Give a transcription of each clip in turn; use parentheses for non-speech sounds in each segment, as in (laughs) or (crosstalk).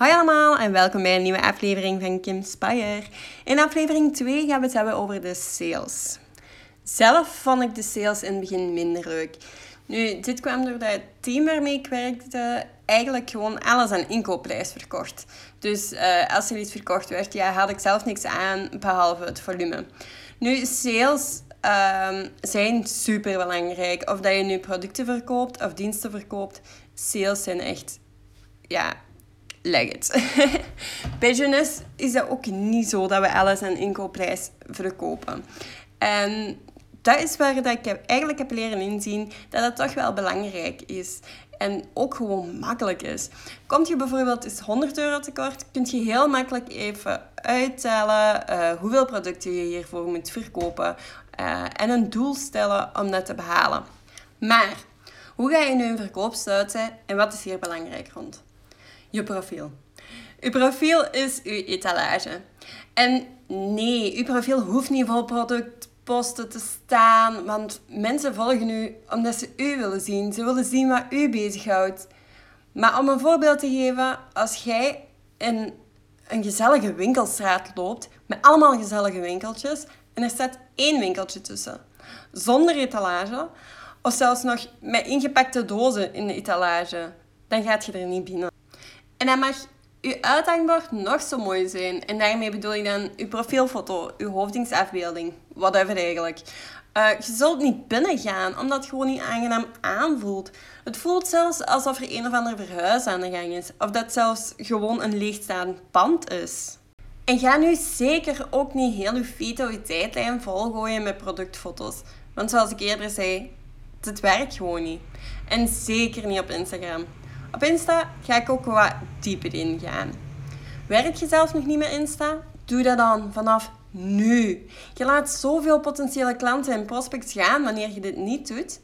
Hoi allemaal en welkom bij een nieuwe aflevering van Kim Spire. In aflevering 2 gaan we het hebben over de sales. Zelf vond ik de sales in het begin minder leuk. Nu, dit kwam doordat het team waarmee ik werkte eigenlijk gewoon alles aan inkoopprijs verkocht. Dus uh, als er iets verkocht werd, ja, had ik zelf niks aan, behalve het volume. Nu, sales um, zijn super belangrijk. Of dat je nu producten verkoopt of diensten verkoopt, sales zijn echt, ja, leg het. (laughs) Jeunesse is dat ook niet zo dat we alles aan inkoopprijs verkopen. En dat is waar dat ik eigenlijk heb leren inzien dat het toch wel belangrijk is. En ook gewoon makkelijk is. Komt je bijvoorbeeld eens 100 euro tekort, kun je heel makkelijk even uittellen uh, hoeveel producten je hiervoor moet verkopen. Uh, en een doel stellen om dat te behalen. Maar, hoe ga je nu een verkoop sluiten en wat is hier belangrijk rond? Je profiel. Je profiel is je etalage. En nee, je profiel hoeft niet vol productposten te staan, want mensen volgen u omdat ze u willen zien. Ze willen zien wat u bezighoudt. Maar om een voorbeeld te geven, als jij in een gezellige winkelstraat loopt, met allemaal gezellige winkeltjes, en er staat één winkeltje tussen, zonder etalage, of zelfs nog met ingepakte dozen in de etalage, dan gaat je er niet binnen. En dan mag uw uithangbord nog zo mooi zijn. En daarmee bedoel ik dan uw profielfoto, uw hoofdingsafbeelding, whatever eigenlijk. Uh, je zult niet binnengaan, omdat het gewoon niet aangenaam aanvoelt. Het voelt zelfs alsof er een of ander verhuis aan de gang is. Of dat zelfs gewoon een leegstaand pand is. En ga nu zeker ook niet heel uw feed uw tijdlijn volgooien met productfoto's. Want zoals ik eerder zei, het werkt gewoon niet. En zeker niet op Instagram. Op Insta ga ik ook wat dieper ingaan. Werk je zelf nog niet met Insta? Doe dat dan vanaf nu. Je laat zoveel potentiële klanten en prospects gaan wanneer je dit niet doet.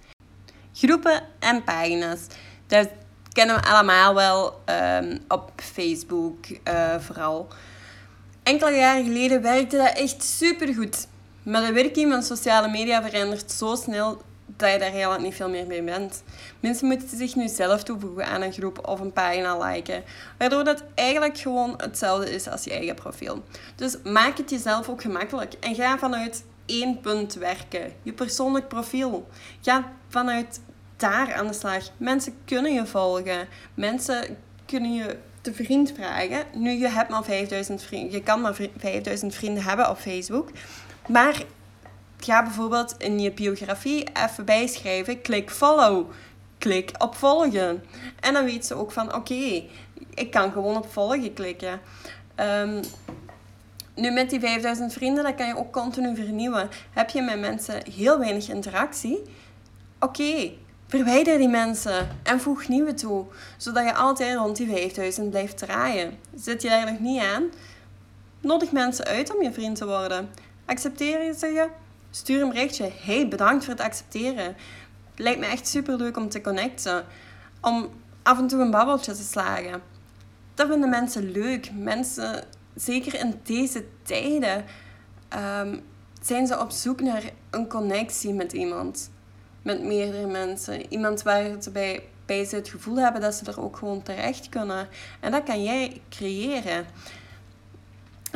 Groepen en pagina's. Dat kennen we allemaal wel um, op Facebook uh, vooral. Enkele jaren geleden werkte dat echt supergoed. Maar de werking van sociale media verandert zo snel dat je daar helemaal niet veel meer mee bent. Mensen moeten zich nu zelf toevoegen aan een groep of een pagina liken. Waardoor dat eigenlijk gewoon hetzelfde is als je eigen profiel. Dus maak het jezelf ook gemakkelijk en ga vanuit één punt werken. Je persoonlijk profiel. Ga vanuit daar aan de slag. Mensen kunnen je volgen. Mensen kunnen je te vriend vragen. Nu, je hebt maar 5000 vrienden. Je kan maar 5000 vrienden hebben op Facebook. Maar ga bijvoorbeeld in je biografie even bijschrijven, klik follow, klik op volgen. En dan weet ze ook van, oké, ik kan gewoon op volgen klikken. Um, nu met die 5000 vrienden, dat kan je ook continu vernieuwen. Heb je met mensen heel weinig interactie? Oké, verwijder die mensen en voeg nieuwe toe. Zodat je altijd rond die 5000 blijft draaien. Zit je daar nog niet aan? Nodig mensen uit om je vriend te worden. Accepteer je ze Stuur een berichtje. Hey, bedankt voor het accepteren. Lijkt me echt super leuk om te connecten. Om af en toe een babbeltje te slagen. Dat vinden mensen leuk. Mensen, zeker in deze tijden, um, zijn ze op zoek naar een connectie met iemand. Met meerdere mensen. Iemand waar ze bij, bij ze het gevoel hebben dat ze er ook gewoon terecht kunnen. En dat kan jij creëren.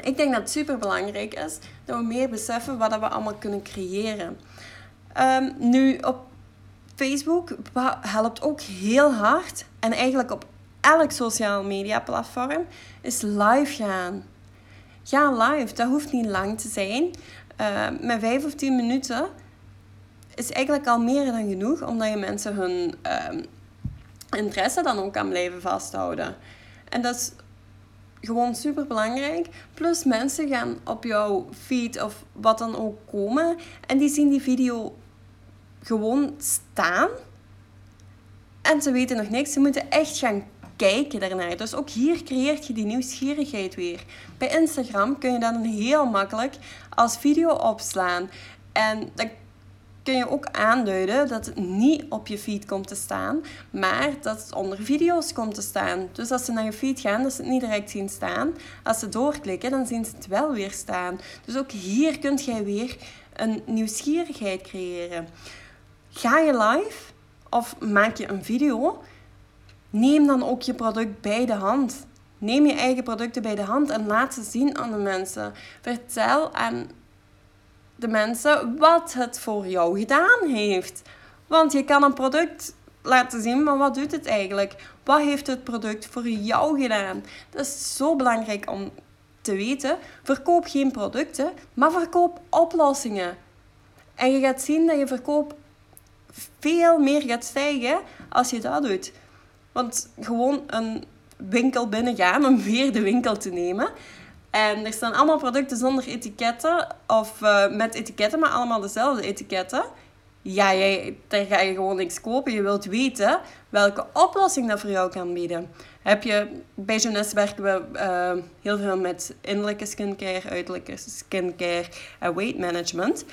Ik denk dat het super belangrijk is dat we meer beseffen wat we allemaal kunnen creëren. Um, nu, op Facebook helpt ook heel hard en eigenlijk op elk social media platform is live gaan. Ga live, dat hoeft niet lang te zijn. Uh, met vijf of tien minuten is eigenlijk al meer dan genoeg, omdat je mensen hun uh, interesse dan ook kan blijven vasthouden. En dat is gewoon super belangrijk. Plus mensen gaan op jouw feed of wat dan ook komen en die zien die video gewoon staan. En ze weten nog niks. Ze moeten echt gaan kijken daarnaar. Dus ook hier creëert je die nieuwsgierigheid weer. Bij Instagram kun je dan heel makkelijk als video opslaan. En dat kun je ook aanduiden dat het niet op je feed komt te staan, maar dat het onder video's komt te staan. Dus als ze naar je feed gaan, dat ze het niet direct zien staan. Als ze doorklikken, dan zien ze het wel weer staan. Dus ook hier kunt jij weer een nieuwsgierigheid creëren. Ga je live of maak je een video? Neem dan ook je product bij de hand. Neem je eigen producten bij de hand en laat ze zien aan de mensen. Vertel aan de mensen wat het voor jou gedaan heeft. Want je kan een product laten zien, maar wat doet het eigenlijk? Wat heeft het product voor jou gedaan? Dat is zo belangrijk om te weten. Verkoop geen producten, maar verkoop oplossingen. En je gaat zien dat je verkoop veel meer gaat stijgen als je dat doet. Want gewoon een winkel binnengaan om weer de winkel te nemen. En er staan allemaal producten zonder etiketten of uh, met etiketten, maar allemaal dezelfde etiketten. Ja, jij, daar ga je gewoon niks kopen. Je wilt weten welke oplossing dat voor jou kan bieden. Heb je, bij Jeunesse werken we uh, heel veel met innerlijke skincare, uiterlijke skincare en weight management.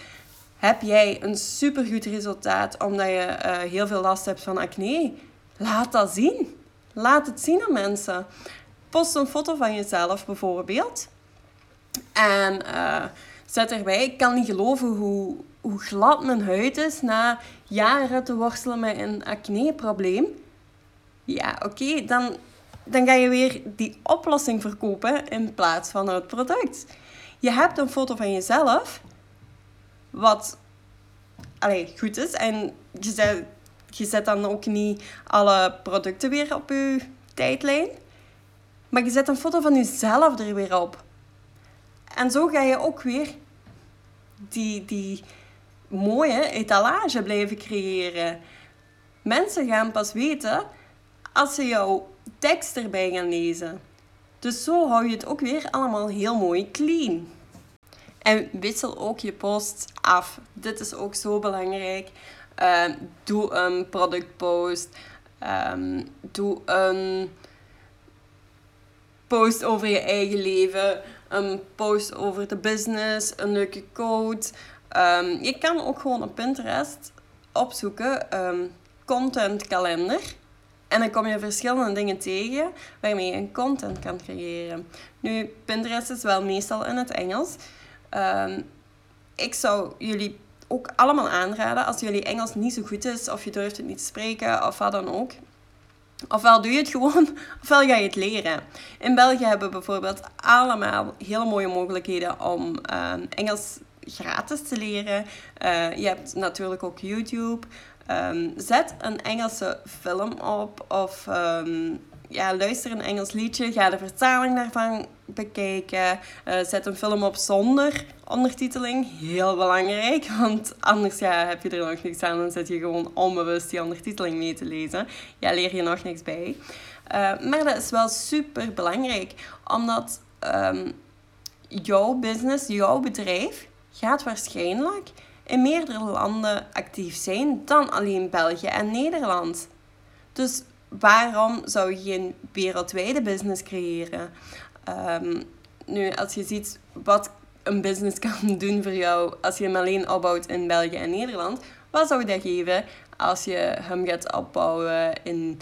Heb jij een supergoed resultaat omdat je uh, heel veel last hebt van acne? Laat dat zien. Laat het zien aan mensen. Post een foto van jezelf bijvoorbeeld. En uh, zet erbij, ik kan niet geloven hoe, hoe glad mijn huid is na jaren te worstelen met een acne-probleem. Ja, oké, dan, dan ga je weer die oplossing verkopen in plaats van het product. Je hebt een foto van jezelf, wat allee, goed is. En je zet, je zet dan ook niet alle producten weer op je tijdlijn. Maar je zet een foto van jezelf er weer op. En zo ga je ook weer die, die mooie etalage blijven creëren. Mensen gaan pas weten als ze jouw tekst erbij gaan lezen. Dus zo hou je het ook weer allemaal heel mooi clean. En wissel ook je post af. Dit is ook zo belangrijk. Uh, doe een productpost. Um, doe een post over je eigen leven. Een post over de business. Een leuke quote. Um, je kan ook gewoon op Pinterest opzoeken. Um, content kalender. En dan kom je verschillende dingen tegen waarmee je een content kan creëren. Nu, Pinterest is wel meestal in het Engels. Um, ik zou jullie ook allemaal aanraden, als jullie Engels niet zo goed is, of je durft het niet te spreken, of wat dan ook. Ofwel doe je het gewoon, (laughs) ofwel ga je het leren. In België hebben we bijvoorbeeld allemaal hele mooie mogelijkheden om um, Engels gratis te leren. Uh, je hebt natuurlijk ook YouTube. Um, zet een Engelse film op of um, ja, luister een Engels liedje. Ga de vertaling daarvan bekijken. Uh, zet een film op zonder ondertiteling. Heel belangrijk, (laughs) want anders ja, heb je er nog niks aan. Dan zit je gewoon onbewust die ondertiteling mee te lezen. Ja, leer je nog niks bij. Uh, maar dat is wel super belangrijk, omdat um, jouw business, jouw bedrijf, gaat waarschijnlijk in meerdere landen actief zijn dan alleen België en Nederland. Dus waarom zou je geen wereldwijde business creëren? Um, nu, als je ziet wat een business (laughs) kan doen voor jou als je hem alleen opbouwt in België en Nederland, wat zou dat geven als je hem gaat opbouwen in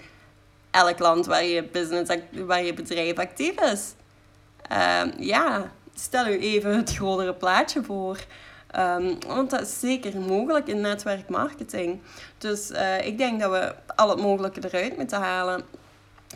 elk land waar je, business, waar je bedrijf actief is? Um, ja, stel u even het grotere plaatje voor. Um, want dat is zeker mogelijk in netwerkmarketing. Dus uh, ik denk dat we al het mogelijke eruit moeten halen.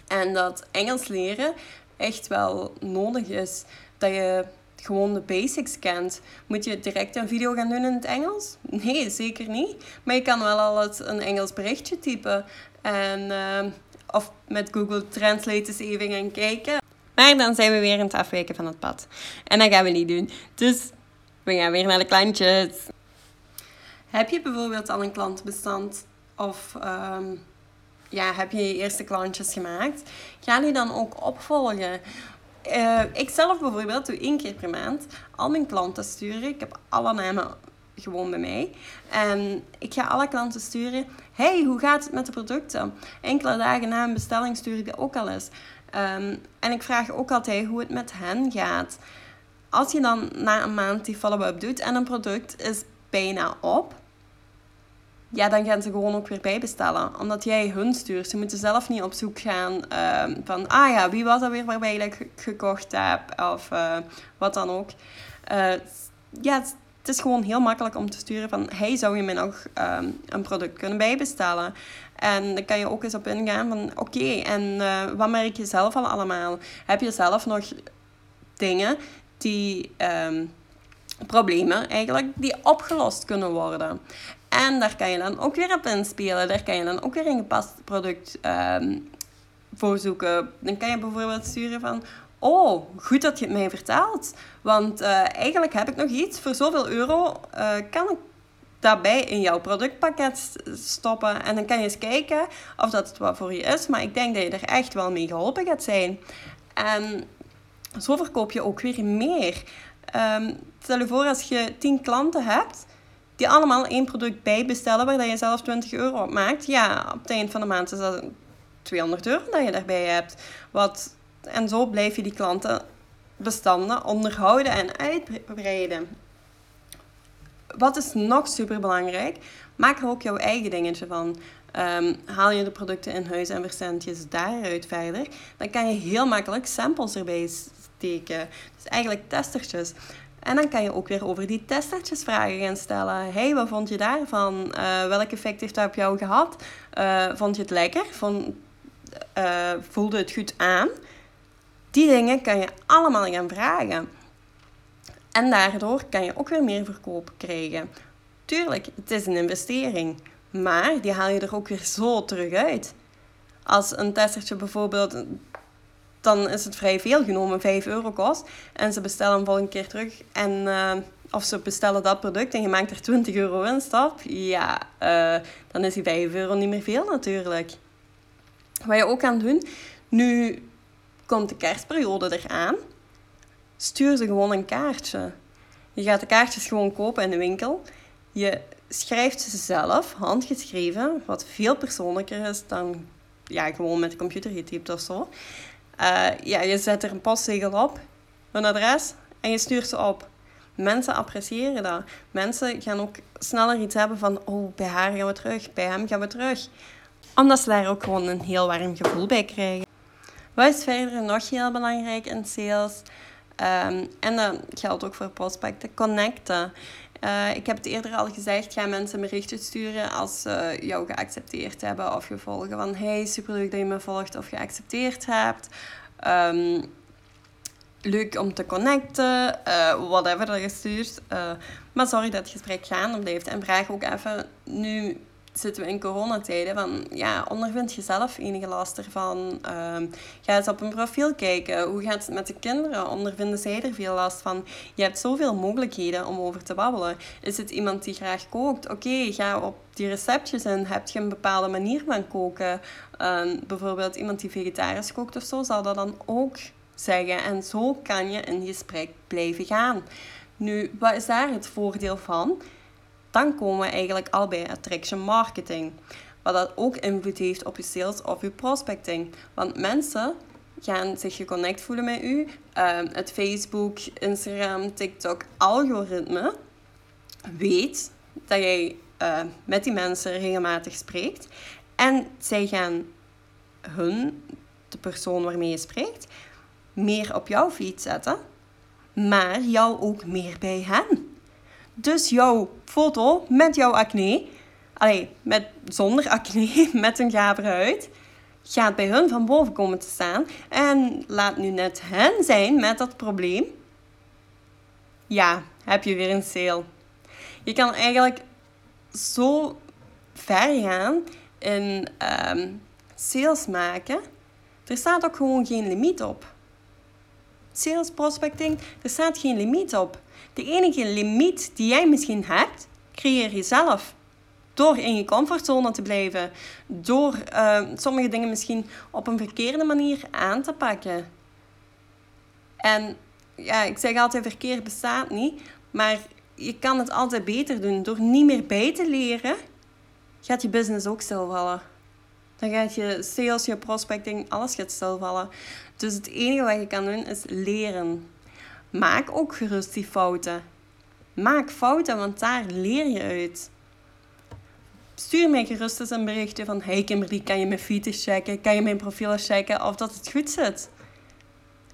En dat Engels leren echt wel nodig is. Dat je gewoon de basics kent. Moet je direct een video gaan doen in het Engels? Nee, zeker niet. Maar je kan wel al eens een Engels berichtje typen. En, uh, of met Google Translate eens even gaan kijken. Maar dan zijn we weer in het afwijken van het pad. En dat gaan we niet doen. Dus we gaan weer naar de klantjes. Heb je bijvoorbeeld al een klantenbestand? Of um, ja, heb je je eerste klantjes gemaakt? Ga die dan ook opvolgen. Uh, ik zelf bijvoorbeeld doe één keer per maand al mijn klanten sturen. Ik heb alle namen gewoon bij mij. En ik ga alle klanten sturen. Hey, hoe gaat het met de producten? Enkele dagen na een bestelling stuur ik dat ook al eens. Um, en ik vraag ook altijd hoe het met hen gaat. Als je dan na een maand die follow-up doet en een product is bijna op, ja, dan gaan ze gewoon ook weer bijbestellen. Omdat jij hun stuurt. Ze moeten zelf niet op zoek gaan uh, van, ah ja, wie was dat weer waarbij ik gekocht heb? Of uh, wat dan ook. Uh, ja, het is gewoon heel makkelijk om te sturen van, hey, zou je mij nog um, een product kunnen bijbestellen? En dan kan je ook eens op ingaan van oké, en uh, wat merk je zelf al allemaal? Heb je zelf nog dingen die um, problemen eigenlijk die opgelost kunnen worden? En daar kan je dan ook weer op inspelen. Daar kan je dan ook weer een gepast product um, voor zoeken. Dan kan je bijvoorbeeld sturen van... Oh, goed dat je het mij vertelt. Want uh, eigenlijk heb ik nog iets. Voor zoveel euro uh, kan ik daarbij in jouw productpakket stoppen. En dan kan je eens kijken of dat het wat voor je is. Maar ik denk dat je er echt wel mee geholpen gaat zijn. En zo verkoop je ook weer meer. Um, stel je voor als je 10 klanten hebt die allemaal één product bijbestellen waar je zelf 20 euro op maakt. Ja, op het eind van de maand is dat 200 euro dat je daarbij hebt. Wat, en zo blijf je die klanten bestanden onderhouden en uitbreiden. Wat is nog super belangrijk? Maak er ook jouw eigen dingetje van. Um, haal je de producten in huis en verzend je ze daaruit verder, dan kan je heel makkelijk samples erbij steken. Dus eigenlijk testertjes. En dan kan je ook weer over die testertjes vragen gaan stellen. hey, wat vond je daarvan? Uh, welk effect heeft dat op jou gehad? Uh, vond je het lekker? Vond, uh, voelde het goed aan? Die dingen kan je allemaal gaan vragen. En daardoor kan je ook weer meer verkoop krijgen. Tuurlijk, het is een investering. Maar die haal je er ook weer zo terug uit. Als een testertje bijvoorbeeld dan is het vrij veel genomen, 5 euro kost. En ze bestellen hem volgende keer terug. En, uh, of ze bestellen dat product en je maakt er 20 euro winst op. Ja, uh, dan is die 5 euro niet meer veel natuurlijk. Wat je ook kan doen, nu komt de kerstperiode eraan. Stuur ze gewoon een kaartje. Je gaat de kaartjes gewoon kopen in de winkel. Je schrijft ze zelf, handgeschreven, wat veel persoonlijker is dan ja, gewoon met de computer getypt of zo. Uh, ja, je zet er een postzegel op, een adres, en je stuurt ze op. Mensen appreciëren dat. Mensen gaan ook sneller iets hebben van, oh, bij haar gaan we terug, bij hem gaan we terug. Omdat ze daar ook gewoon een heel warm gevoel bij krijgen. Wat is verder nog heel belangrijk in sales? Um, en dat geldt ook voor prospecten, connecten. Uh, ik heb het eerder al gezegd, ga mensen berichtjes sturen als ze jou geaccepteerd hebben of je volgen van hey, superleuk dat je me volgt of geaccepteerd hebt. Um, leuk om te connecten, uh, whatever dat je stuurt. Uh, maar sorry dat het gesprek gaande blijft en vraag ook even nu zitten we in coronatijden. Van, ja, ondervind je zelf enige last ervan? Um, ga eens op een profiel kijken. Hoe gaat het met de kinderen? Ondervinden zij er veel last van? Je hebt zoveel mogelijkheden om over te babbelen. Is het iemand die graag kookt? Oké, ga op die receptjes en heb je een bepaalde manier van koken? Um, bijvoorbeeld iemand die vegetarisch kookt of zo, zal dat dan ook zeggen. En zo kan je in gesprek blijven gaan. Nu, wat is daar het voordeel van? Dan komen we eigenlijk al bij attraction marketing. Wat dat ook invloed heeft op je sales of je prospecting. Want mensen gaan zich geconnect voelen met u. Uh, het Facebook, Instagram, TikTok algoritme weet dat jij uh, met die mensen regelmatig spreekt. En zij gaan hun, de persoon waarmee je spreekt, meer op jouw feed zetten. Maar jou ook meer bij hen. Dus jouw foto met jouw acne, allee, met, zonder acne, (laughs) met een gave huid, gaat bij hun van boven komen te staan. En laat nu net hen zijn met dat probleem. Ja, heb je weer een sale. Je kan eigenlijk zo ver gaan in um, sales maken. Er staat ook gewoon geen limiet op. Sales prospecting, er staat geen limiet op. De enige limiet die jij misschien hebt, creëer je zelf. Door in je comfortzone te blijven. Door uh, sommige dingen misschien op een verkeerde manier aan te pakken. En ja, ik zeg altijd, verkeerd bestaat niet. Maar je kan het altijd beter doen. Door niet meer bij te leren, gaat je business ook stilvallen. Dan gaat je sales, je prospecting, alles gaat stilvallen. Dus het enige wat je kan doen is leren. Maak ook gerust die fouten. Maak fouten, want daar leer je uit. Stuur mij gerust eens een berichtje van... Hey Kimberly, kan je mijn feed checken? Kan je mijn profiel checken of dat het goed zit?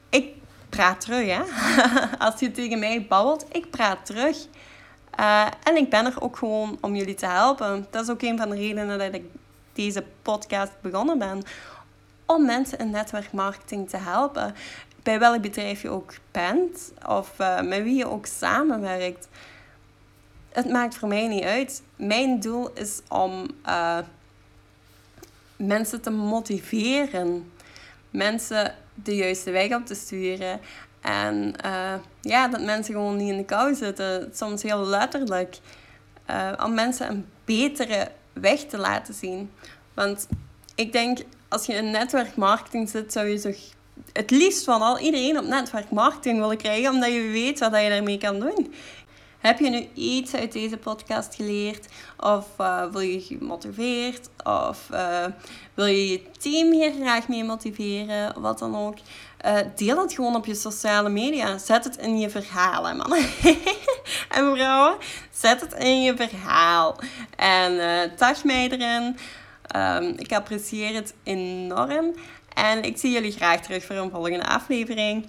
Ik praat terug, hè. (laughs) Als je tegen mij babbelt, ik praat terug. Uh, en ik ben er ook gewoon om jullie te helpen. Dat is ook een van de redenen dat ik deze podcast begonnen ben. Om mensen in netwerkmarketing te helpen. Bij welk bedrijf je ook bent of uh, met wie je ook samenwerkt. Het maakt voor mij niet uit. Mijn doel is om uh, mensen te motiveren. Mensen de juiste weg op te sturen. En uh, ja, dat mensen gewoon niet in de kou zitten. Soms heel letterlijk. Om mensen een betere weg te laten zien. Want ik denk, als je in netwerkmarketing zit, zou je toch het liefst van al iedereen op netwerkmarketing willen krijgen, omdat je weet wat je daarmee kan doen. Heb je nu iets uit deze podcast geleerd? Of uh, wil je gemotiveerd? Of uh, wil je je team hier graag mee motiveren? Wat dan ook. Uh, deel het gewoon op je sociale media. Zet het in je verhaal, hè, mannen. (laughs) en vrouwen, zet het in je verhaal. En tag mij erin. Um, ik apprecieer het enorm. En ik zie jullie graag terug voor een volgende aflevering.